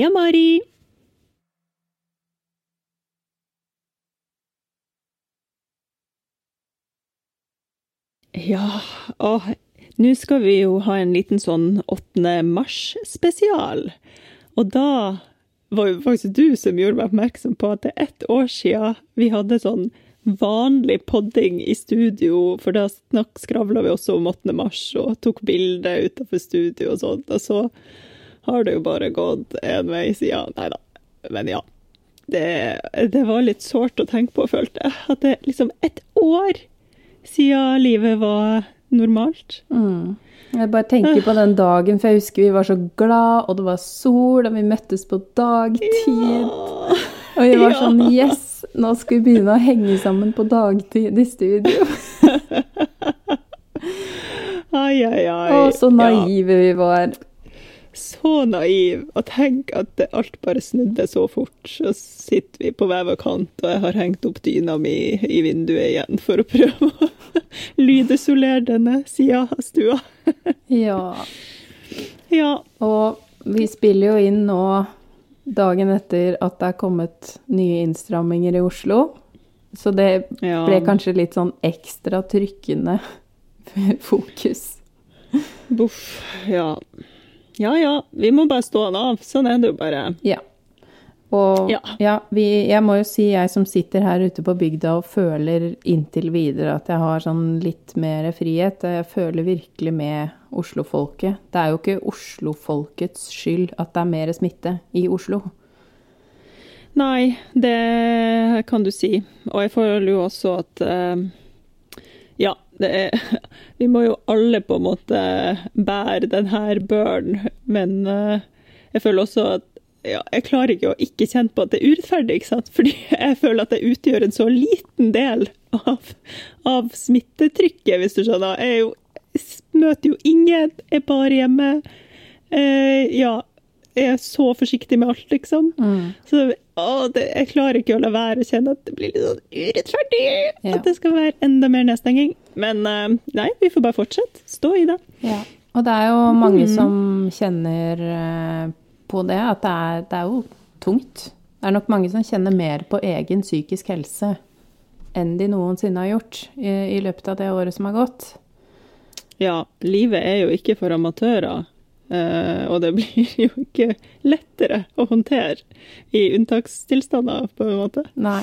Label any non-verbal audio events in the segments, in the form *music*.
Heia, Mari! Ja, og nå skal vi jo ha en liten sånn 8. mars-spesial. Og da var jo faktisk du som gjorde meg oppmerksom på at det er ett år siden vi hadde sånn vanlig podding i studio, for da skravla vi også om 8. mars og tok bilder utenfor studio og sånt. Og så har det jo bare gått en vei siden. Nei da. Men ja. Det, det var litt sårt å tenke på, følte jeg. At det liksom ett år siden livet var normalt. Mm. Jeg bare tenker på den dagen, for jeg husker vi var så glad, og det var sol, og vi møttes på dagtid. Ja. Og vi var Ja. sånn Yes! Nå skal vi begynne å henge sammen på dagtid i studio. *laughs* Ai, ai, ai. Å, så Ja. naive vi var. Så naiv. Og tenk at alt bare snudde så fort. Så sitter vi på hver kant, og jeg har hengt opp dyna mi i vinduet igjen for å prøve å *laughs* lydisolere denne sida av stua. Ja. Ja. Og vi spiller jo inn nå dagen etter at det er kommet nye innstramminger i Oslo. Så det ble kanskje litt sånn ekstra trykkende *laughs* fokus. Boff. Ja. Ja ja, vi må bare stå han av. Sånn er det jo bare. Ja. Og Ja. ja, vi, jeg må jo si, jeg som sitter her ute på bygda og føler inntil videre at jeg har sånn litt mer frihet, jeg føler virkelig med Oslo-folket. Det er jo ikke Oslo-folkets skyld at det er mer smitte i Oslo. Nei, det kan du si. Og jeg føler jo også at eh, Ja, er *laughs* Vi må jo alle på en måte bære denne børen, men eh, jeg føler også at ja, jeg klarer ikke å ikke kjenne på at det er urettferdig, ikke sant? *laughs* Fordi jeg føler at det utgjør en så liten del av, av smittetrykket, hvis du skjønner. Jeg, jo, møter jo ingen, er bare hjemme. Eh, ja, er så forsiktig med alt, liksom. Så å, det, jeg klarer ikke å la være å kjenne at det blir litt sånn urettferdig. Ja. At det skal være enda mer nedstenging. Men uh, nei, vi får bare fortsette. Stå i det. Ja. Og det er jo mange som kjenner eh, på det, at det er, det er jo tungt. Det er nok mange som kjenner mer på egen psykisk helse enn de noensinne har gjort i, i løpet av det året som har gått. Ja, livet er jo ikke for amatører. Eh, og det *laughs* blir jo ikke lettere å håndtere i unntakstilstander, på en måte. Nei.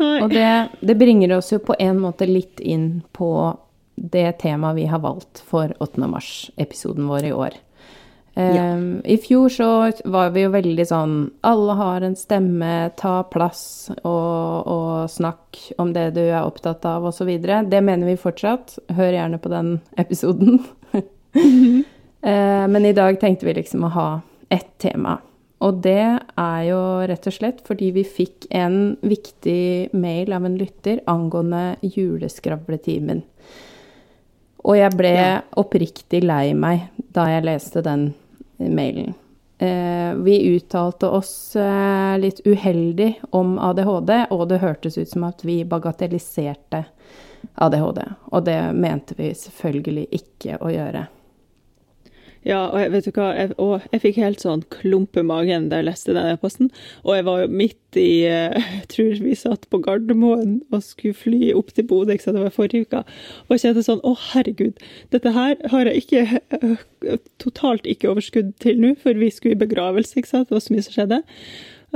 Nei. Og det, det bringer oss jo på en måte litt inn på det temaet vi har valgt for 8. mars-episoden vår i år. Um, I fjor så var vi jo veldig sånn Alle har en stemme, ta plass og, og snakk om det du er opptatt av, osv. Det mener vi fortsatt. Hør gjerne på den episoden. Eh, men i dag tenkte vi liksom å ha ett tema. Og det er jo rett og slett fordi vi fikk en viktig mail av en lytter angående juleskravletimen. Og jeg ble Ja. oppriktig lei meg da jeg leste den mailen. Eh, vi uttalte oss eh, litt uheldig om ADHD, og det hørtes ut som at vi bagatelliserte ADHD. Og det mente vi selvfølgelig ikke å gjøre. Ja, og jeg, vet du hva, jeg, og jeg fikk helt sånn klump i magen da jeg leste den e-posten. Og jeg var jo midt i eh, *laughs* Jeg tror vi satt på Gardermoen og skulle fly opp til Bodø, ikke sant, det var forrige uke. Og jeg kjente sånn Å, herregud, dette her har jeg ikke eh, Totalt ikke overskudd til nå, for vi skulle i begravelse, ikke sant. Det var så mye som skjedde.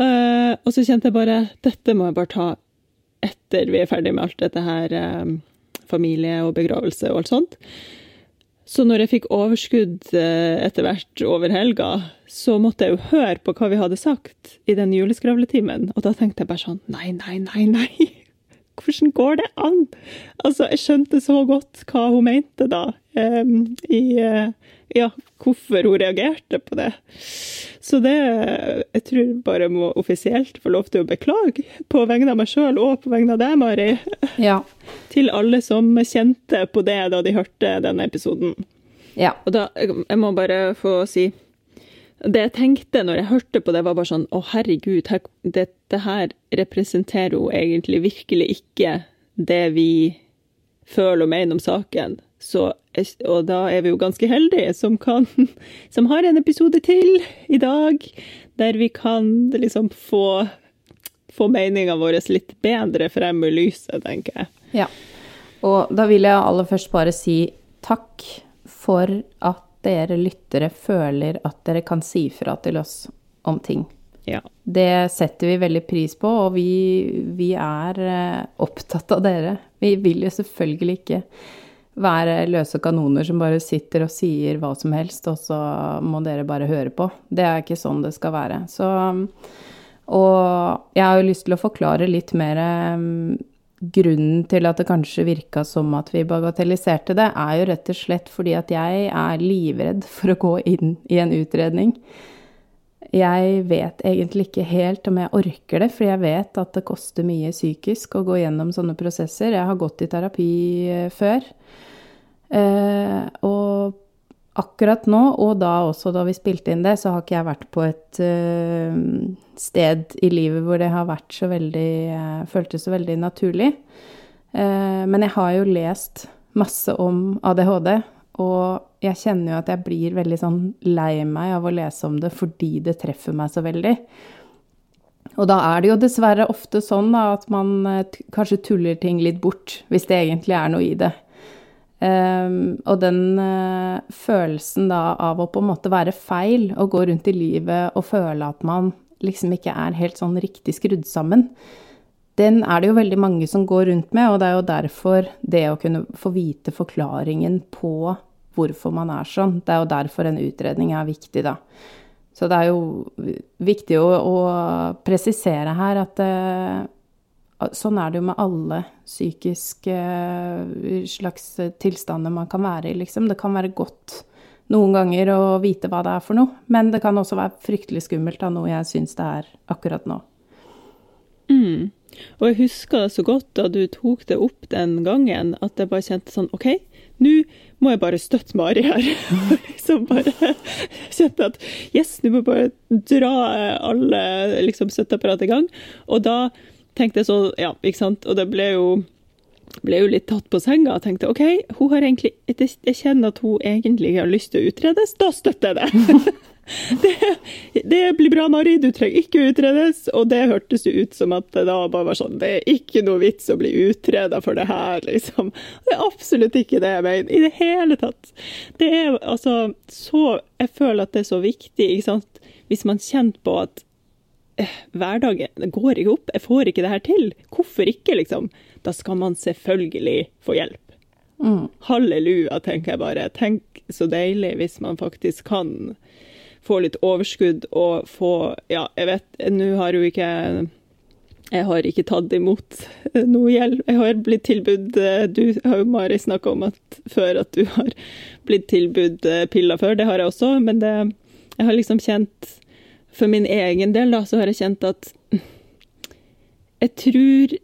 Eh, og så kjente jeg bare Dette må jeg bare ta etter vi er ferdig med alt dette her. familie og begravelse og alt sånt. Så når jeg fikk overskudd eh, etter hvert over helga, så måtte jeg jo høre på hva vi hadde sagt i den juleskravletimen. Og da tenkte jeg bare sånn Nei, nei, nei, nei. *laughs* Hvordan går det an? Altså, jeg skjønte så godt hva hun mente da. um, i eh, Ja, hvorfor hun reagerte på det. Så det Jeg tror bare må offisielt få lov til å beklage på vegne av meg sjøl og på vegne av deg, Mari Ja. til alle som kjente på det da de hørte denne episoden. Ja. Og da, jeg må bare få si Det jeg tenkte når jeg hørte på det, var bare sånn Å, herregud, her, dette her representerer jo egentlig virkelig ikke det vi føler og mener om saken. Så, og da er vi jo ganske heldige som, kan, *laughs* som har en episode til i dag, der vi kan liksom få, få meninga vår litt bedre frem i lyset, tenker jeg. Ja. Og da vil jeg aller først bare si takk for at dere lyttere føler at dere kan si fra til oss om ting. Ja. Det setter vi veldig pris på, og vi, vi er eh, opptatt av dere. Vi vil jo selvfølgelig ikke være løse kanoner som bare sitter og sier hva som helst, og så må dere bare høre på. Det er ikke sånn det skal være. Så Og jeg har jo lyst til å forklare litt mer um, grunnen til at det kanskje virka som at vi bagatelliserte det, er jo rett og slett fordi at jeg er livredd for å gå inn i en utredning. Jeg vet egentlig ikke helt om jeg orker det, for jeg vet at det koster mye psykisk å gå gjennom sånne prosesser. Jeg har gått i terapi eh, før. Eh, og akkurat nå, og da også da vi spilte inn det, så har ikke jeg vært på et uh, sted i livet hvor det har vært så veldig Føltes så veldig naturlig. Men jeg har jo lest masse om ADHD, og jeg kjenner jo at jeg blir veldig sånn lei meg av å lese om det fordi det treffer meg så veldig. Og da er det jo dessverre ofte sånn da, at man eh, kanskje tuller ting litt bort, hvis det egentlig er noe i det. Um, og den uh, følelsen da av å på en måte være feil og gå rundt i livet og føle at man liksom ikke er helt sånn riktig skrudd sammen, den er det jo veldig mange som går rundt med, og det er jo derfor det å kunne få vite forklaringen på hvorfor man er sånn. Det er jo derfor en utredning er viktig, da. Så det er jo viktig å, å presisere her at uh, sånn er det jo med alle psykiske uh, slags tilstander man kan være i, liksom. Det kan være godt noen ganger å vite hva det er for noe, men det kan også være fryktelig skummelt av noe jeg syns det er akkurat nå. Mm. Og jeg husker så godt da du tok det opp den gangen, at jeg bare kjente sånn OK, nå må jeg bare støtte Mari her. *laughs* liksom bare kjente at yes, nå må jeg bare dra alle liksom, støtteapparat i gang. Og da tenkte jeg sånn, ja, ikke sant. Og det ble jo, ble jo litt tatt på senga og tenkte OK, hun har egentlig, jeg kjenner at hun egentlig har lyst til å utredes, da støtter jeg det. *laughs* det, det, blir bra, Mari, du trenger ikke utredes. Og det hørtes jo ut som at det da bare var sånn Det er ikke noe vits å bli utreda for det her, liksom. Det er absolutt ikke det jeg mener i det hele tatt. Det er altså så Jeg føler at det er så viktig, ikke sant. Hvis man kjenner på at eh, hverdagen går ikke opp, jeg får ikke det her til. Hvorfor ikke, liksom? Da skal man selvfølgelig få hjelp. Mm. Halleluja, tenker jeg bare. Tenk så deilig hvis man faktisk kan få litt overskudd og få Ja, jeg vet, nå har jo ikke jeg har ikke tatt imot *laughs* noe gjeld. Jeg har blitt tilbudt Du har jo, Mari, snakka om at før at du har blitt tilbudt piller før. Det har jeg også, men det, jeg har liksom kjent For min egen del, da, så har jeg kjent at *clears throat* Jeg tror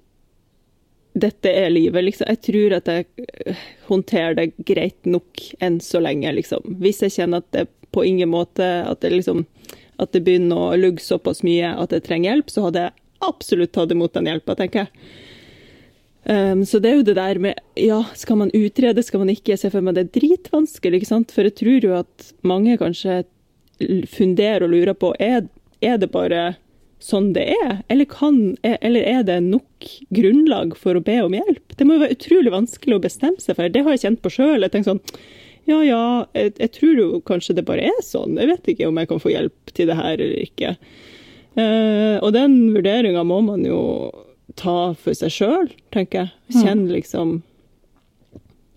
dette er livet, liksom. Jeg tror at jeg håndterer det greit nok enn så lenge, liksom. Hvis jeg kjenner at det på ingen måte at det, liksom, at det begynner å lugge såpass mye at jeg trenger hjelp, så hadde jeg absolutt tatt imot den hjelpa, tenker jeg. Um, så det er jo det der med Ja, skal man utrede, skal man ikke? Ser for meg det er dritvanskelig, ikke sant? For jeg tror jo at mange kanskje funderer og lurer på er, er det bare sånn det er, eller, kan, eller er det nok grunnlag for å be om hjelp? Det må jo være utrolig vanskelig å bestemme seg for. Det har jeg kjent på sjøl. Jeg tenker sånn ja ja, jeg, jeg, tror jo kanskje det bare er sånn. Jeg vet ikke om jeg kan få hjelp til det her eller ikke. Uh, og den vurderinga må man jo ta for seg sjøl, tenker jeg. Mm. Kjenne liksom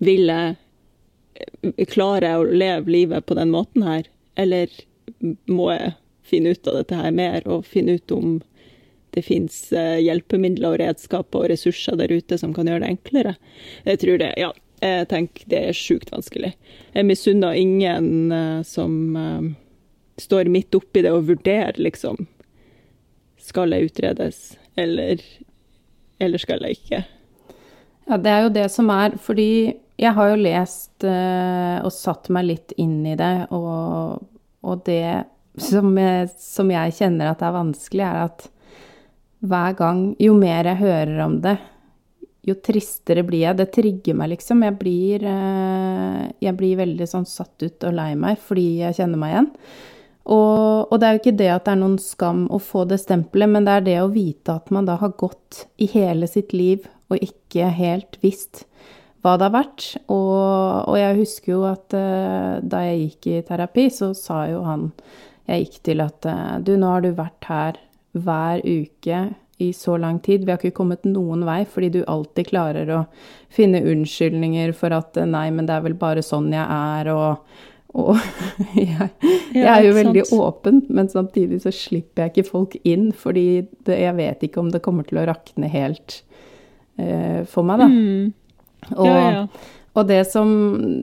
Vil jeg klare Klarer jeg å leve livet på den måten her, eller må jeg finne ut av dette her mer, og finne ut om det fins eh, hjelpemidler og redskaper og ressurser der ute som kan gjøre det enklere. Jeg tror det, ja, jeg tenker det er sjukt vanskelig. Jeg misunner ingen uh, som uh, står midt oppi det og vurderer, liksom. Skal jeg utredes, eller, eller skal jeg ikke? Ja, det er jo det som er, fordi jeg har jo lest uh, og satt meg litt inn i det, og, og det som jeg, som jeg, kjenner at er vanskelig, er at hver gang, jo mer jeg hører om det, jo tristere blir jeg. Det trigger meg, liksom. Jeg blir, eh, jeg blir veldig sånn satt ut og lei meg fordi jeg kjenner meg igjen. Og, og, det er jo ikke det at det er noen skam å få det stempelet, men det er det å vite at man da har gått i hele sitt liv og ikke helt visst hva det har vært. Og, og jeg husker jo at uh, da jeg gikk i terapi, så sa jo han jeg gikk til at uh, du, nå har du vært her hver uke i så lang tid. Vi har ikke kommet noen vei, fordi du alltid klarer å finne unnskyldninger for at eh, nei, men det er vel bare sånn jeg er, og, og *laughs* jeg, jeg, er jo veldig åpen, men samtidig så slipper jeg ikke folk inn, fordi det, jeg vet ikke om det kommer til å rakne helt uh, for meg, da. Mm. Og, ja, ja. Og det, som,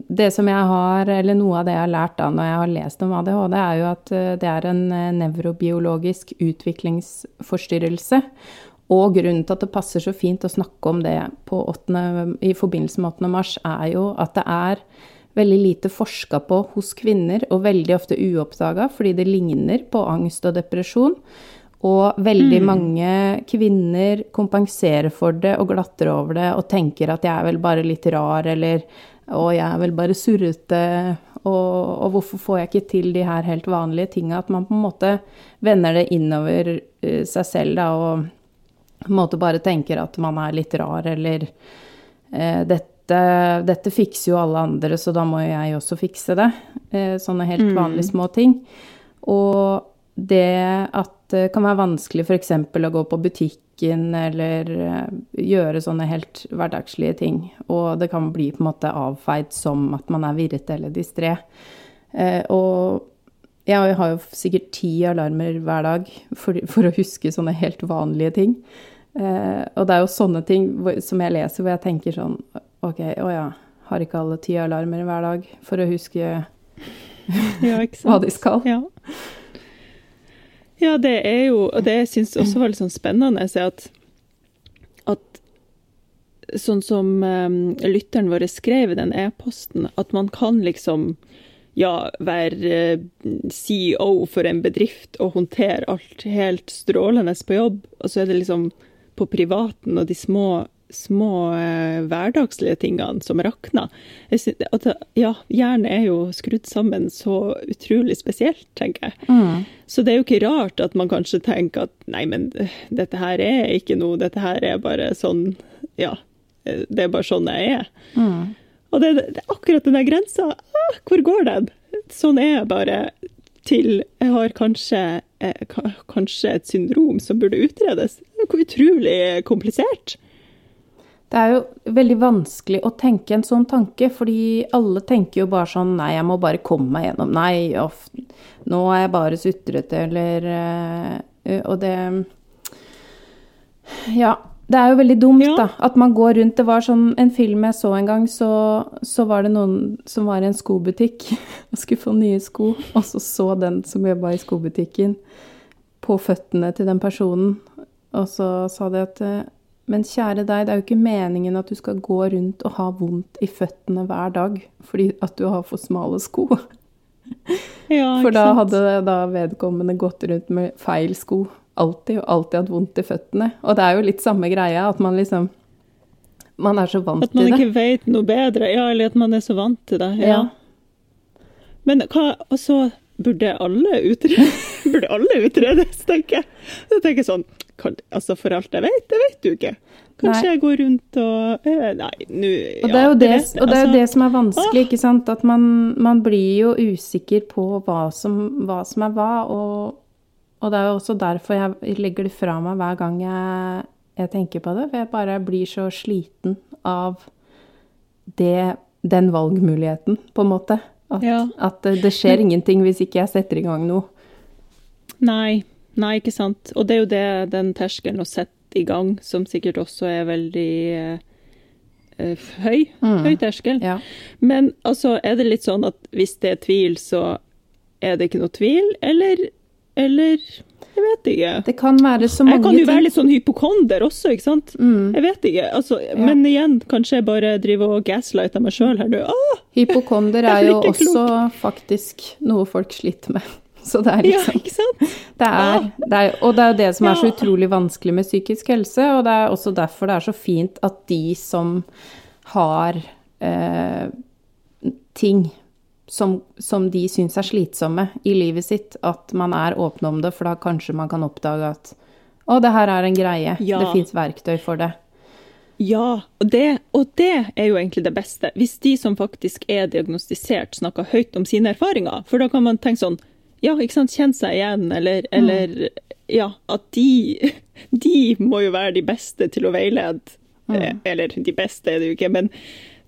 det, som, jeg har, eller noe av det jeg har lært da når jeg har lest om ADHD, er jo at eh, det er en eh, nevrobiologisk utviklingsforstyrrelse. Og grunnen til at det passer så fint å snakke om det 8, i forbindelse med 8. mars, er jo at det er veldig lite forska på hos kvinner, og veldig ofte uoppdaga fordi det ligner på angst og depresjon. Og veldig mm. mange kvinner kompenserer for det og glatter over det og tenker at jeg er vel bare litt rar, eller å, jeg er vel bare surrete, og, og, hvorfor får jeg ikke til de her helt vanlige tinga? At man på en måte vender det innover uh, seg selv, da, og på en måte bare tenker at man er litt rar, eller uh, dette, dette fikser jo alle andre, så da må jeg også fikse det. Uh, sånne helt mm. vanlige små ting. Og det at det kan være vanskelig f.eks. å gå på butikken eller eh, gjøre sånne helt hverdagslige ting. Og det kan bli på en måte avfeid som at man er virrete eller distré. Eh, og jeg har jo sikkert ti alarmer hver dag for, for, å huske sånne helt vanlige ting. Eh, og det er jo sånne ting som jeg leser hvor jeg tenker sånn OK, å ja, har ikke alle ti alarmer hver dag for å huske ja, *laughs* hva de skal? Ja. Ja, det er jo Og det syns jeg også var litt sånn spennende, er at, at sånn som um, lytteren vår skrev i den e-posten, at man kan liksom ja, være uh, CEO for en bedrift og håndtere alt helt strålende på jobb, og så er det liksom på privaten og de små små eh, hverdagslige tingene som rakner. At, ja, hjernen er jo skrudd sammen så utrolig spesielt, tenker jeg. Mm. Så det er jo ikke rart at man kanskje tenker at nei, men eh, dette her er ikke noe, dette her er bare sånn Ja, eh, det er bare sånn jeg er. Mm. Og det, det, er akkurat den der grensa. Ah, hvor går den? Sånn er jeg bare. Til jeg har kanskje, eh, kanskje et syndrom som burde utredes. Hvor utrolig komplisert. Det er jo veldig vanskelig å tenke en sånn tanke, fordi alle tenker jo bare sånn Nei, jeg må bare komme meg gjennom. Nei, off, nå er jeg bare sutrete, eller uh, Og det Ja. Det er jo veldig dumt, ja. da. At man går rundt Det var sånn en film jeg så en gang, så, så var det noen som var i en skobutikk *laughs* og skulle få nye sko, og så så den som jobba i skobutikken, på føttene til den personen, og så sa de at men kjære deg, det er jo ikke meningen at du skal gå rundt og ha vondt i føttene hver dag fordi at du har for smale sko. Ja, for da hadde da vedkommende gått rundt med feil sko alltid, og alltid hatt vondt i føttene. Og det er jo litt samme greia, at man liksom Man er så vant til det. At man ikke vet noe bedre. Ja, eller at man er så vant til det. Ja. ja. Men hva Altså, burde alle utredes? *laughs* burde alle utredes, tenker jeg. Så tenker sånn altså For alt jeg vet, det vet du ikke. Kanskje nei. jeg går rundt og øh, Nei, nå ja, og det er jo det, det, er jo det som er vanskelig, ikke sant. At man, man blir jo usikker på hva som, hva som er hva. Og, og, det er jo også derfor jeg legger det fra meg hver gang jeg, jeg tenker på det. For jeg bare blir så sliten av det, den valgmuligheten, på en måte. At, ja. at det skjer ingenting hvis ikke jeg setter i gang noe. Nei, Nei, ikke sant. Og det er jo det, den terskelen å sette i gang, som sikkert også er veldig eh, høy. Mm. Høy terskel. Ja. Men altså, er det litt sånn at hvis det er tvil, så er det ikke noe tvil, eller, eller jeg vet ikke. Det kan være så mange ting. Jeg kan jo være litt sånn hypokonder også, ikke sant. Mm. Jeg vet ikke. Altså, ja. Men igjen, kanskje jeg bare driver og gaslighter meg sjøl her nå. Hypokonder er jo også faktisk noe folk sliter med. *laughs* Så det er liksom Ja, ikke sant? det er, det er, Og det er jo det som er så utrolig vanskelig med psykisk helse, og det er også derfor det er så fint at de som har eh, ting som, som de syns er slitsomme i livet sitt, at man er åpne om det, for da kanskje man kan oppdage at å, det her er en greie. Ja. Det fins verktøy for det. Ja, og det, og det er jo egentlig det beste. Hvis de som faktisk er diagnostisert, snakker høyt om sine erfaringer. For da kan man tenke sånn Ja, ikke sant, kjenne seg igjen, eller, eller Ja, at de, *laughs* de må jo være de beste til å veilede. Mm. Eller de beste er det jo ikke, men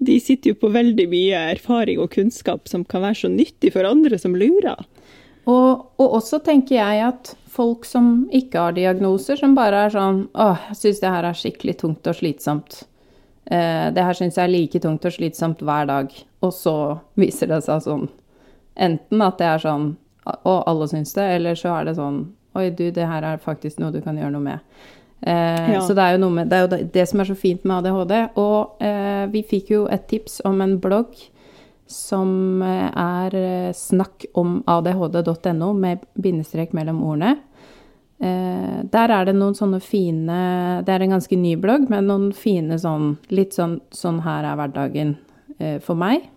de sitter jo på veldig mye erfaring og kunnskap som kan være så nyttig for andre som lurer. Og, og også tenker jeg at folk som ikke har diagnoser, som bare er sånn Å, jeg syns det her er skikkelig tungt og slitsomt. Eh, det her syns jeg er like tungt og slitsomt hver dag. Og så viser det seg sånn Enten at det er sånn Og alle syns det, eller så er det sånn Oi, du, det her er faktisk noe du kan gjøre noe med. Eh, Ja. Så det er med Det er jo det, som er så fint med ADHD. Og eh, vi fikk jo et tips om en blogg som eh, er eh, snakkomadhd.no med bindestrek mellom ordene. Eh, Der er det noen sånne fine Det er en ganske ny blogg, men noen fine sånn Litt sånn Sånn her er hverdagen eh, for meg.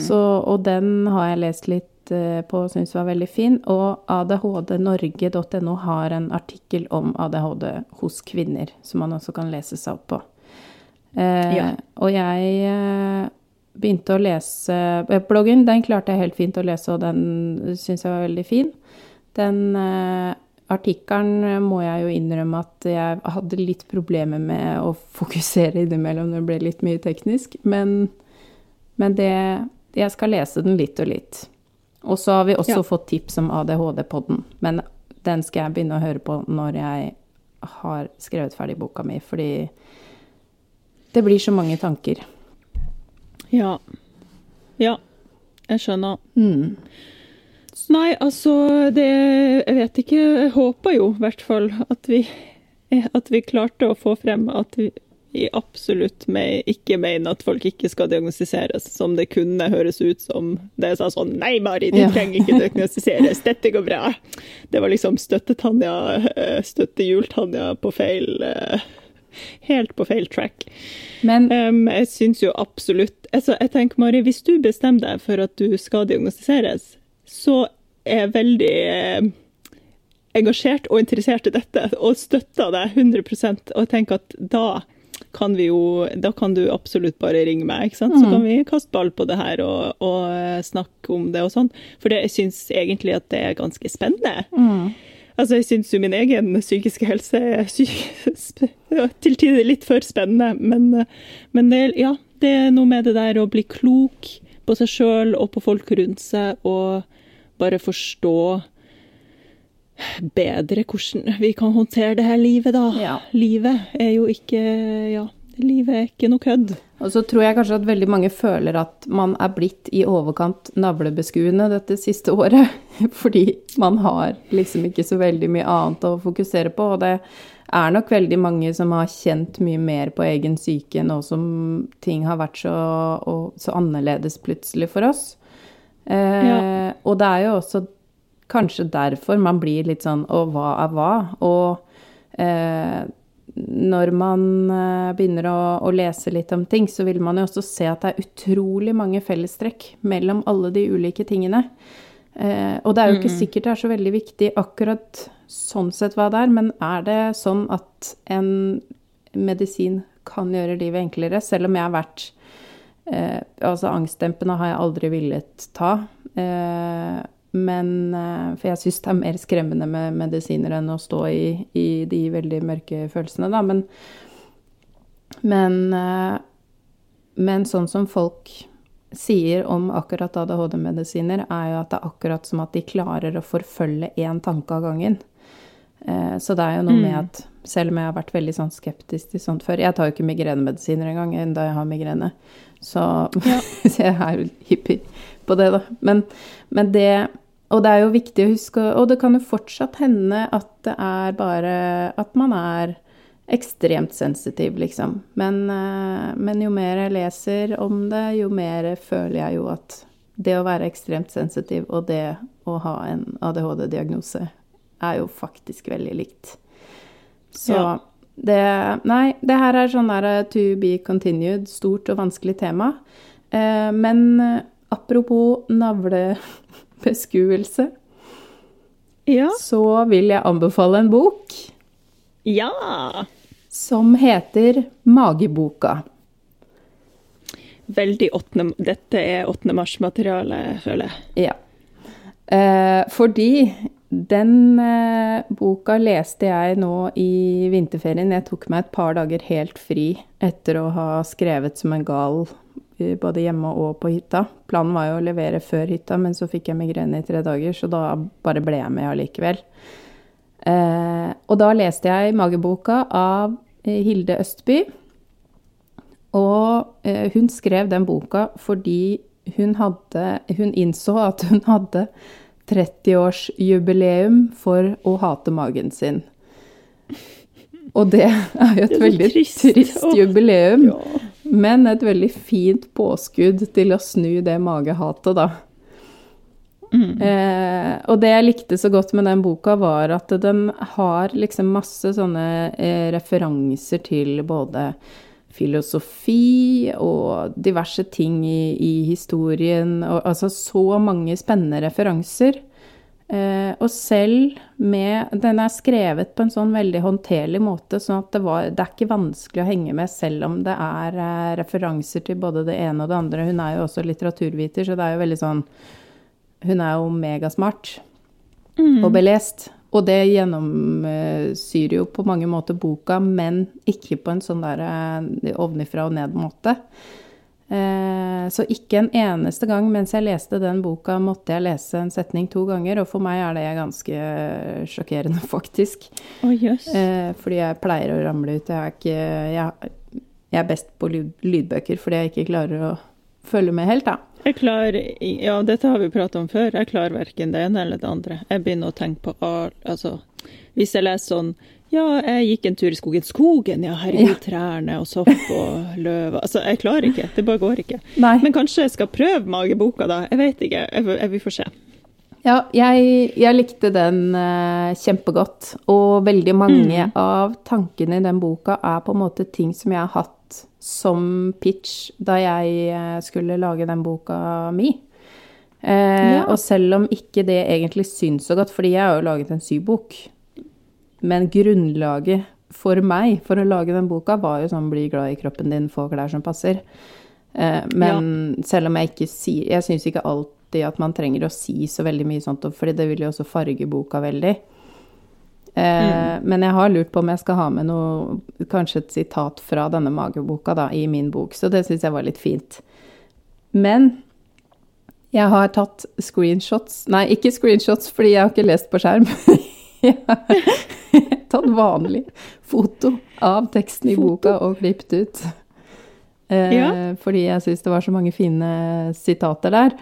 Så, og den har jeg lest litt eh, på og syntes var veldig fin. Og adhdnorge.no har en artikkel om ADHD hos kvinner, som man også kan lese seg opp på. Eh, Ja. Og jeg eh, begynte å lese eh, Bloggen den klarte jeg helt fint å lese, og den syns jeg var veldig fin. Den eh, artikkelen må jeg jo innrømme at jeg hadde litt problemer med å fokusere innimellom det ble litt mye teknisk. Men, men det Jeg skal lese den litt og litt. Og så har vi også Ja. fått tips om ADHD-podden, men den skal jeg begynne å høre på når jeg har skrevet ferdig boka mi, fordi det blir så mange tanker. Ja. Ja, jeg skjønner. Mm. Nei, altså det Jeg vet ikke. Jeg håper jo i hvert fall at vi, at vi klarte å få frem at vi absolutt med, ikke mener at folk ikke skal diagnostiseres, som det kunne høres ut som. Det sa sånn sånn Nei, Mari, du Ja. trenger ikke diagnostiseres. *laughs* Dette går bra. Det var liksom støtte-Tanja, eh, støtte-Jul-Tanja på feil eh, Helt på feil track. Men Um, jeg syns jo absolutt altså, Jeg tenker, Mari, hvis du bestemmer deg for at du skal diagnostiseres, så er jeg veldig eh, engasjert og interessert i dette, og støtter deg 100 Og jeg tenker at da kan vi jo Da kan du absolutt bare ringe meg, ikke sant? Så kan vi kaste ball på det her og, og eh, snakke om det og sånn. For det, jeg syns egentlig at det er ganske spennende. Altså, jeg syns jo min egen psykiske helse er til tider litt for spennende, men, eh, men det, ja, det er noe med det der å bli klok på seg sjøl og på folk rundt seg, og bare forstå bedre hvordan vi kan håndtere det her livet, da. Ja. Livet er jo ikke Ja, livet er ikke noe kødd. Og så tror jeg kanskje at veldig mange føler at man er blitt i overkant navlebeskuende dette siste året. *laughs* Fordi man har liksom ikke så veldig mye annet å fokusere på. Og det er nok veldig mange som har kjent mye mer på egen syke nå som ting har vært så, og, så annerledes plutselig for oss. Eh, Ja. Og det er jo også kanskje derfor man blir litt sånn Og hva er hva? Og eh, når man eh, begynner å, å lese litt om ting, så vil man jo også se at det er utrolig mange fellestrekk mellom alle de ulike tingene. Eh, og det er jo ikke sikkert det er så veldig viktig akkurat sånn sett hva det er, men er det sånn at en medisin kan gjøre livet enklere, selv om jeg har vært eh, Altså angstdempende har jeg aldri villet ta. Eh, men eh, For jeg syns det er mer skremmende med medisiner enn å stå i, i de veldig mørke følelsene, da. Men, men, eh, men sånn som folk sier om akkurat ADHD-medisiner, er jo at det er akkurat som at de klarer å forfølge én tanke av gangen. Eh, Så det er jo noe med at selv om jeg har vært veldig sånn skeptisk til sånt før Jeg tar jo ikke migrenemedisiner engang, enda jeg har migrene. Så, *laughs* så jeg er jo hyppig på det, da. Men, men det Og det er jo viktig å huske Og det kan jo fortsatt hende at det er bare At man er ekstremt sensitiv, liksom. Men, eh, men jo mer jeg leser om det, jo mer føler jeg jo at det å være ekstremt sensitiv og det å ha en ADHD-diagnose er jo faktisk veldig likt. Så Ja. det Nei, det her er sånn der to be continued, stort og vanskelig tema. Eh, men apropos navlebeskuelse, Ja. så vil jeg anbefale en bok ja. som heter Mageboka. Veldig 8. Dette er 8. mars-materiale, føler jeg. Ja. Eh, fordi den eh, boka leste jeg nå i vinterferien. Jeg tok meg et par dager helt fri etter å ha skrevet som en gal både hjemme og på hytta. Planen var jo å levere før hytta, men så fikk jeg migrene i tre dager, så da bare ble jeg med allikevel. Eh, og da leste jeg mageboka av eh, Hilde Østby. Og eh, hun skrev den boka fordi hun hadde Hun innså at hun hadde 30-årsjubileum for å hate magen sin. Og det er jo et er veldig trist. trist, jubileum, Ja. men et veldig fint påskudd til å snu det magehatet, da. Eh, og det jeg likte så godt med den boka, var at den har liksom masse sånne eh, referanser til både filosofi og diverse ting i, i historien, og altså så mange spennende referanser. Eh, og selv med Den er skrevet på en sånn veldig håndterlig måte, sånn at det, var, det er ikke vanskelig å henge med, selv om det er eh, referanser til både det ene og det andre. Hun er jo også litteraturviter, så det er jo veldig sånn Hun er jo megasmart og belest. Og det gjennomsyrer jo på mange måter boka, men ikke på en sånn der eh, ovenifra og ned-måte. Eh, Så ikke en eneste gang mens jeg leste den boka, måtte jeg lese en setning to ganger, og for meg er det ganske sjokkerende, *laughs* faktisk. Oh. Eh, Fordi jeg pleier å ramle ut. Jeg er, ikke, jeg, jeg er best på lydbøker fordi jeg ikke klarer å følge med helt, da. Jeg klarer Ja, dette har vi pratet om før. Jeg klarer verken det ene eller det andre. Jeg begynner å tenke på alt Altså, hvis jeg leser sånn Ja, jeg gikk en tur i skogen. Skogen, ja, herregud, Ja. trærne og sopp og løv Altså, jeg klarer ikke. Det bare går ikke. Nei. Men kanskje jeg skal prøve mageboka, da. Jeg vet ikke. Jeg, jeg, vi får se. Ja, jeg, jeg likte den uh, kjempegodt. Og veldig mange av tankene i den boka er på en måte ting som jeg har hatt som pitch da jeg eh, skulle lage den boka mi. Uh, Ja. Og selv om ikke det egentlig syns så godt, fordi jeg har jo laget en sybok, men grunnlaget for meg for å lage den boka var jo sånn bli glad i kroppen din, få klær som passer. Men men selv om jeg ikke sier Jeg syns ikke alltid at man trenger å si så veldig mye sånt, fordi det vil jo også farge boka veldig. Mm. Men jeg har lurt på om jeg skal ha med noe, kanskje et sitat fra denne mageboka da, i min bok, så det syns jeg var litt fint. Men jeg har tatt screenshots Nei, ikke screenshots, fordi jeg har ikke lest på skjerm. *laughs* Har tatt vanlig foto av teksten i Foto? boka og klippet ut. Eh, Ja. Fordi jeg syns det var så mange fine sitater der.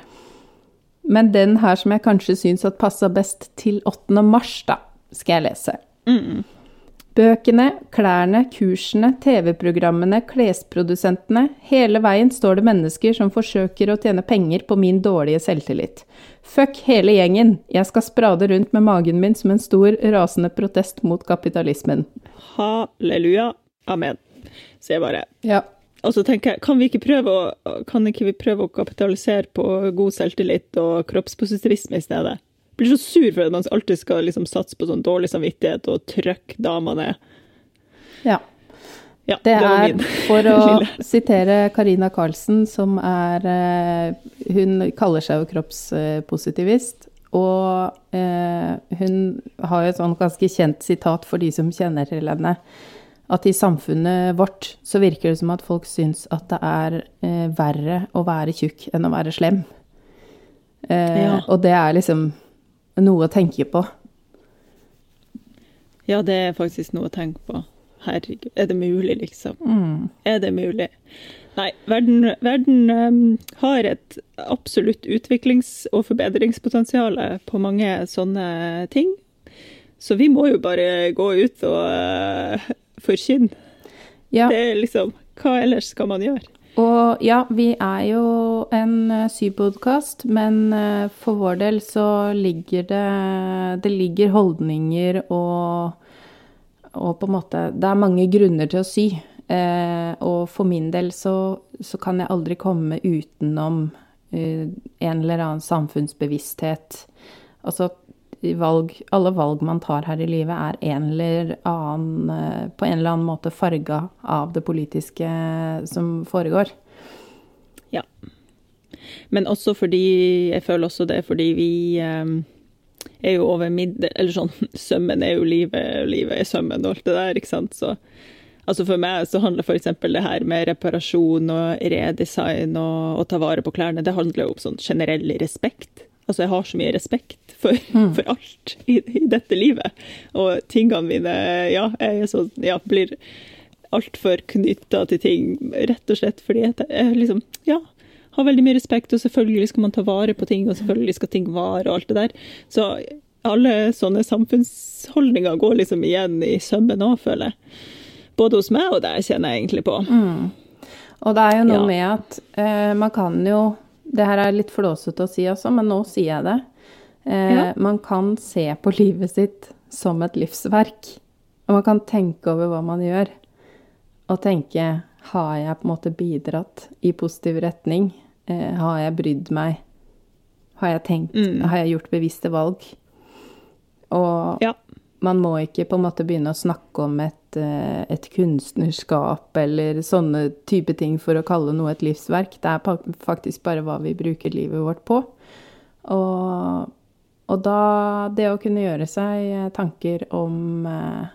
Men den her som jeg kanskje syns at passa best til 8. mars, da, skal jeg lese. Bøkene, klærne, kursene, TV-programmene, klesprodusentene. Hele veien står det mennesker som forsøker å tjene penger på min dårlige selvtillit. Fuck hele gjengen. Jeg skal sprade rundt med magen min som en stor, rasende protest mot kapitalismen. Halleluja. Amen. Så jeg bare Ja. Og så tenker jeg, kan vi ikke prøve å, kan ikke vi prøve å kapitalisere på god selvtillit og kroppspositivisme i stedet? Blir så sur for at man alltid skal liksom satse på sånn dårlig samvittighet og trykke dama ned. ja. Ja, Det det er, *laughs* for å *laughs* sitere Karina Karlsen, som er eh, Hun kaller seg jo kroppspositivist. Og eh, hun har jo et sånn ganske kjent sitat for de som kjenner til henne. At i samfunnet vårt så virker det som at folk syns at det er eh, verre å være tjukk enn å være slem. Eh, Ja. Og det er liksom noe å tenke på. Ja, det er faktisk noe å tenke på. Herregud, er det mulig, liksom? Mm. Er det mulig? Nei, verden, verden um, har et absolutt utviklings- og forbedringspotensial på mange sånne ting. Så vi må jo bare gå ut og uh, forkynne. Ja. Det er liksom Hva ellers skal man gjøre? Og ja, vi er jo en uh, sypodkast, men uh, for vår del så ligger det Det ligger holdninger og og på en måte Det er mange grunner til å sy. Eh, og for min del så, så, kan jeg aldri komme utenom eh, en eller annen samfunnsbevissthet. Altså valg, alle valg man tar her i livet, er en eller annen, eh, på en eller annen måte farga av det politiske som foregår. Ja. Men også fordi Jeg føler også det fordi vi um, er jo over middel Eller sånn *laughs* Sømmen er jo livet, livet er sømmen og alt det der, ikke sant. Så altså for meg så handler f.eks. det her med reparasjon og redesign og å ta vare på klærne, det handler jo om sånn generell respekt. Altså, jeg har så mye respekt for, mm. for alt i, i, dette livet. Og tingene mine, ja, jeg så, ja, blir altfor knytta til ting, rett og slett fordi jeg, jeg liksom Ja, har veldig mye respekt, og selvfølgelig skal man ta vare på ting, og selvfølgelig skal ting vare og alt det der. Så alle sånne samfunnsholdninger går liksom igjen i sømmen òg, føler jeg. Både hos meg og deg, kjenner jeg egentlig på. Mm. Og det er jo noe ja. med at eh, man kan jo det her er litt flåsete å si også, men nå sier jeg det. Eh, ja. Man kan se på livet sitt som et livsverk. Og man kan tenke over hva man gjør. Og tenke har jeg på en måte bidratt i positiv retning? Eh, har jeg brydd meg? Har jeg tenkt mm. Har jeg gjort bevisste valg? Og ja. man må ikke på en måte begynne å snakke om et, eh, et, kunstnerskap eller sånne type ting for å kalle noe et livsverk. Det er faktisk bare hva vi bruker livet vårt på. Og, og da Det å kunne gjøre seg tanker om, eh,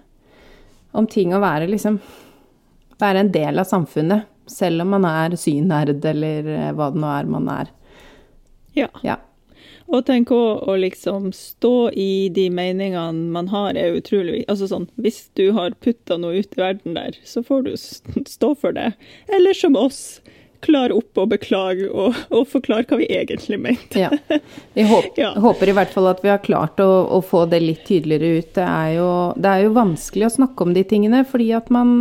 om ting å være liksom Være en del av samfunnet selv om man er synerd eller eh, hva det nå er man er. Ja. ja. Og tenk å, å liksom stå i de meningene man har, er utrolig. Altså sånn, hvis du har putta noe ut i verden der, så får du stå for det. Eller som oss, klare opp og beklage og, og forklare hva vi egentlig mente. ja. Vi håper, *laughs* ja. håper, i hvert fall at vi har klart å, å, få det litt tydeligere ut. Det er, jo, det er jo vanskelig å snakke om de tingene, fordi at man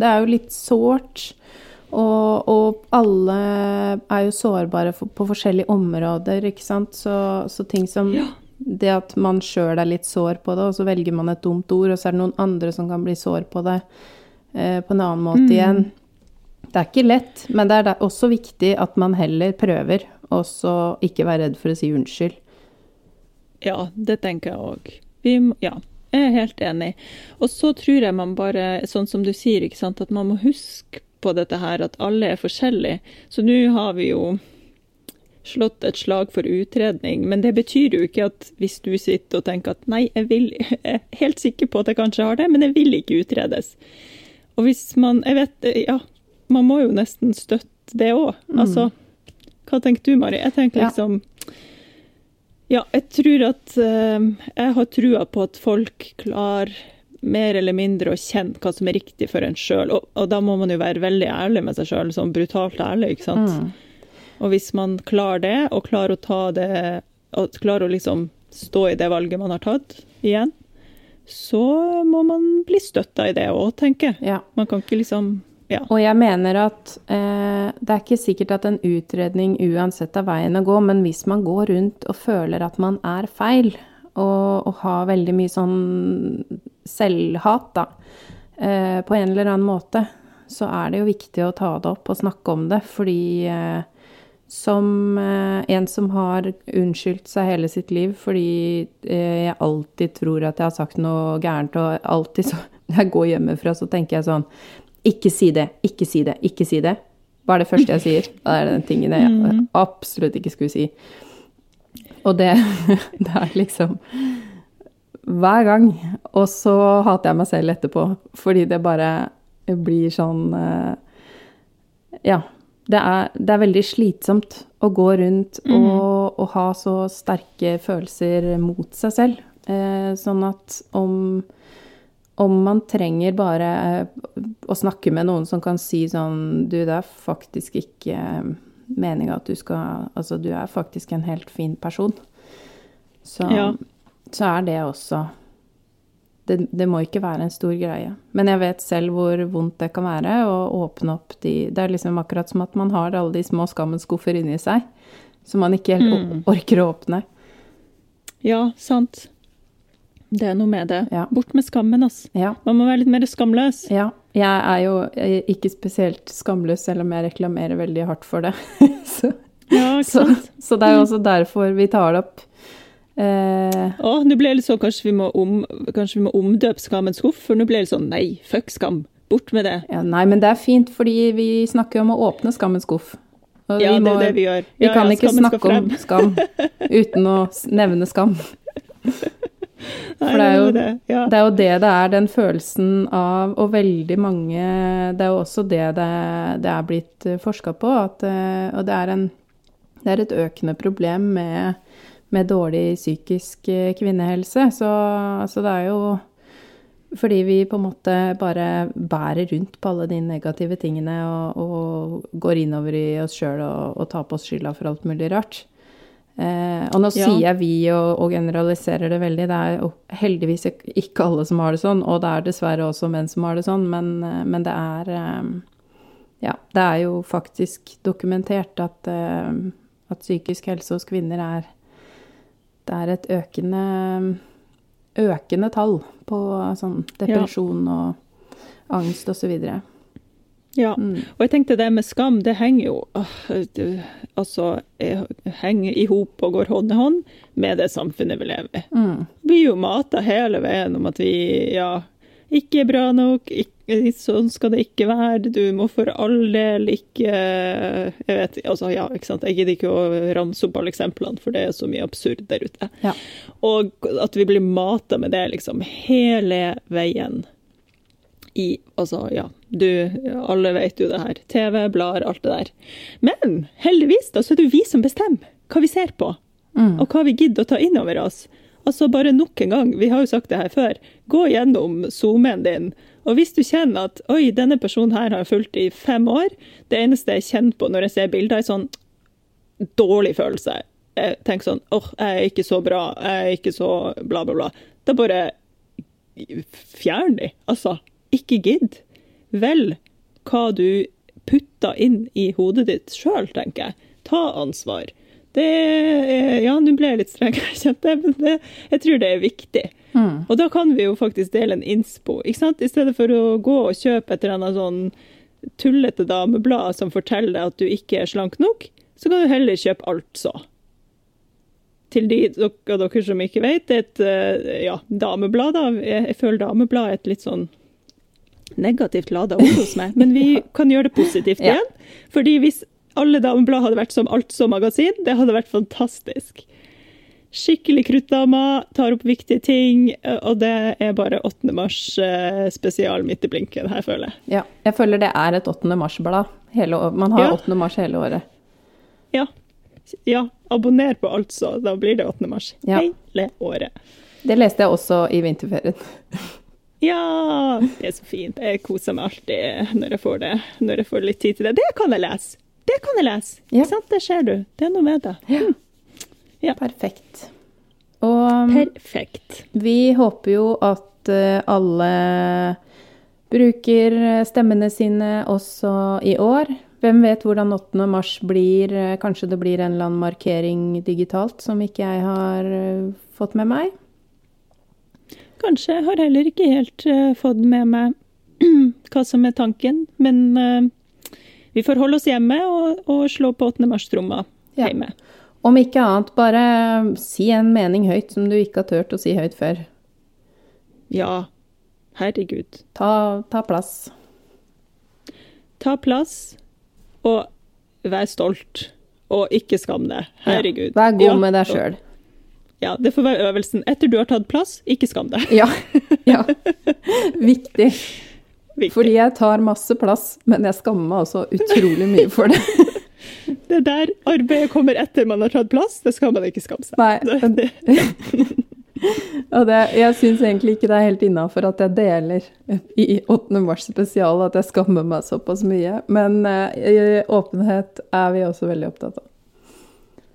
Det er jo litt sårt og, og, alle er jo sårbare for, på forskjellige områder, ikke sant. Så, så ting som ja. det at man sjøl er litt sår på det, og så velger man et dumt ord, og så er det noen andre som kan bli sår på det eh, på en annen måte mm. igjen. Det er ikke lett, men det er også viktig at man heller prøver, og så ikke være redd for å si unnskyld. Ja, det tenker jeg òg. Ja, jeg er helt enig. Og så tror jeg man bare, sånn som du sier, ikke sant, at man må huske på dette her, at alle er forskjellige. Så nå har vi jo slått et slag for utredning, men det betyr jo ikke at hvis du sitter og tenker at nei, jeg, vil, *laughs* jeg er helt sikker på at jeg kanskje har det, men jeg vil ikke utredes. Og hvis man Jeg vet, ja, man må jo nesten støtte det òg. Mm. Altså, hva tenker du, Mari? Jeg tenker liksom Ja, jeg tror at uh, Jeg har trua på at folk klarer mer eller mindre å kjenne hva som er riktig for en sjøl. Og, og, da må man jo være veldig ærlig med seg sjøl, sånn brutalt ærlig, ikke sant. Mm. Og hvis man klarer det, og klarer å ta det og klarer å liksom stå i det valget man har tatt igjen, så må man bli støtta i det òg, tenker jeg. Ja. Man kan ikke liksom ja. Og jeg mener at eh, det er ikke sikkert at en utredning uansett er veien å gå, men hvis man går rundt og føler at man er feil, og, og har veldig mye sånn selvhat, da, eh, på en eller annen måte, så er det jo viktig å ta det opp og snakke om det. Fordi eh, som eh, en som har unnskyldt seg hele sitt liv fordi eh, jeg alltid tror at jeg har sagt noe gærent, og alltid så *laughs* jeg går hjemmefra, så tenker jeg sånn Ikke si det, ikke si det, ikke si det. Hva er det første jeg sier? «Hva er den tingen jeg mm. absolutt ikke skulle si. Og det, *laughs* det er liksom hver gang. Og så hater jeg meg selv etterpå, fordi det bare blir sånn eh, Ja. Det er, det er veldig slitsomt å gå rundt mm. og, og, ha så sterke følelser mot seg selv. Eh, sånn at om, om man trenger bare eh, å snakke med noen som kan si sånn Du, det er faktisk ikke meninga at du skal Altså, du er faktisk en helt fin person. Så, ja. så er det også det, det må ikke være en stor greie. Men jeg vet selv hvor vondt det kan være å åpne opp de Det er liksom akkurat som at man har alle de små skammens skuffer inni seg, som man ikke helt Mm. orker å åpne. Ja, sant. Det er noe med det. Ja. Bort med skammen, ass. Ja. Man må være litt mer skamløs. Ja. Jeg er jo eh, ikke spesielt skamløs, selv om jeg reklamerer veldig hardt for det. *laughs* så, Ja, så, så det er jo også derfor vi tar det opp. Eh, oh, nå ble det litt sånn, kanskje vi må, om, kanskje vi må omdøpe skammens skuff, for nå ble det sånn, nei, fuck skam, bort med det. ja, nei, men det er fint, fordi vi snakker om å åpne skammens skuff. Og Ja, vi det er det vi gjør. Vi Ja, kan ja, ikke snakke om skam uten å nevne skam. *laughs* For det er jo det. Er jo det det er, den følelsen av Og veldig mange Det er jo også det det, det er blitt forska på, at, eh, og det er, en, det er et økende problem med, med dårlig psykisk eh, kvinnehelse. Så, så det er jo fordi vi på en måte bare bærer rundt på alle de negative tingene og, og går innover i oss sjøl og, og tar på oss skylda for alt mulig rart. Eh, og nå Ja. sier jeg vi og, og generaliserer det veldig. Det er heldigvis ikke alle som har det sånn, og det er dessverre også menn som har det sånn, men, eh, men det er eh, Ja, det er jo faktisk dokumentert at, eh, at psykisk helse hos kvinner er Det er et økende økende tall på sånn depresjon og angst og så. Ja. Mm. Og jeg tenkte det med skam, det henger jo altså, henger i hop og går hånd i hånd med det samfunnet vi lever i. Mm. Vi blir jo mata hele veien om at vi ja, ikke er bra nok, ikke, sånn skal det ikke være, du må for all del ikke Jeg vet, altså ja, ikke sant, jeg gidder ikke å ramse opp alle eksemplene, for det er så mye absurd der ute. Ja. Og at vi blir mata med det liksom hele veien. I Altså, ja, du Alle vet jo det her. TV, blader, alt det der. Men heldigvis, da, så er det jo vi som bestemmer hva vi ser på, Mm. og hva vi gidder å ta inn over oss. Altså, bare nok en gang, vi har jo sagt det her før, gå gjennom SoMe-en din, og hvis du kjenner at oi, denne personen her har jeg fulgt i fem år, det eneste jeg kjenner på når jeg ser bilder, er sånn dårlig følelse. Jeg tenker sånn åh, jeg er ikke så bra, jeg er ikke så bla, bla, bla. Da bare fjern de. Altså, ikke gidd. Vel hva du putter inn i hodet ditt sjøl, tenker jeg. Ta ansvar. Det er, Ja, nå ble jeg litt streng, *laughs* kjente jeg, men det, jeg tror det er viktig. Mm. Og da kan vi jo faktisk dele en innspo. ikke sant? I stedet for å gå og kjøpe et eller annet sånn tullete dameblad som forteller deg at du ikke er slank nok, så kan du heller kjøpe Altså. Til de av dere som ikke vet, det er et eh, ja, dameblad. da. Jeg føler dameblad er et litt sånn negativt lada ord hos meg, men vi kan gjøre det positivt igjen. Fordi hvis alle dameblad hadde vært som Altså-magasin, det hadde vært fantastisk. Skikkelig kruttdama, tar opp viktige ting, eh, og det er bare 8. mars eh, spesial midt i blinken her, føler jeg. Ja. Jeg føler det er et 8. mars-blad. Man har Ja. 8. mars hele året. Ja. ja, abonner på Altså, da blir det 8. mars Ja. hele året. Det leste jeg også i vinterferien. *laughs* Ja, det er så fint. Jeg koser meg alltid når jeg får det. Når jeg får litt tid til det. Det kan jeg lese! Det kan jeg lese! Ja. Ikke sant? Det ser du. Det er noe med det. Ja. Ja. Perfekt. Og um, Perfekt. vi håper jo at eh, alle bruker eh, stemmene sine også i år. Hvem vet hvordan 8. mars blir? Eh, Kanskje det blir en eller annen markering digitalt som ikke jeg har fått med meg? Kanskje jeg har heller ikke helt uh, fått med meg *clears throat* hva som er tanken, men uh, vi får holde oss hjemme og, og slå på 8. mars-tromma Ja. hjemme. Om ikke annet, bare si en mening høyt som du ikke har turt å si høyt før. Ja, herregud. Ta, ta plass. Ta plass, og vær stolt. Og ikke skam deg. Herregud. Ja, vær god Ja, med deg sjøl. Ja, det får være øvelsen. Etter du har tatt plass, ikke skam deg. Ja. ja. Viktig. Viktig. Fordi jeg tar masse plass, men jeg skammer meg også utrolig mye for det. *laughs* Det der arbeidet kommer etter man har tatt plass, det skal man ikke skamme seg. Nei, *laughs* *laughs* Og det, jeg syns egentlig ikke det er helt innafor at jeg deler i 8. mars spesial at jeg skammer meg såpass mye. Men eh, åpenhet er vi også veldig opptatt av.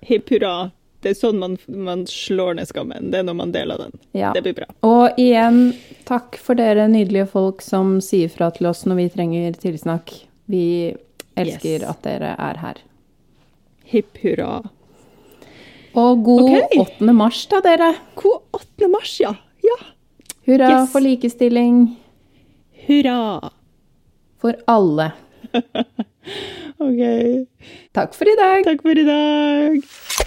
hipp hurra. Det er sånn man, man slår ned skammen. Det er når man deler den. Ja. Det blir bra. Og igjen, takk for dere nydelige folk som sier fra til oss når vi trenger tilsnakk. Vi elsker Yes. at dere er her. Hipp hurra. Og god okay. 8. mars, da, dere. God 8. mars, ja. Ja. Hurra Yes. for likestilling Hurra. for alle. *laughs* OK. Takk for i dag. Takk for i dag.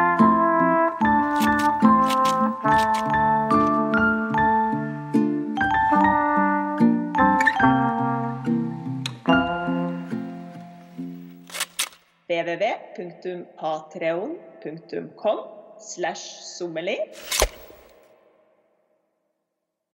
www.patreon.com slash sommeli.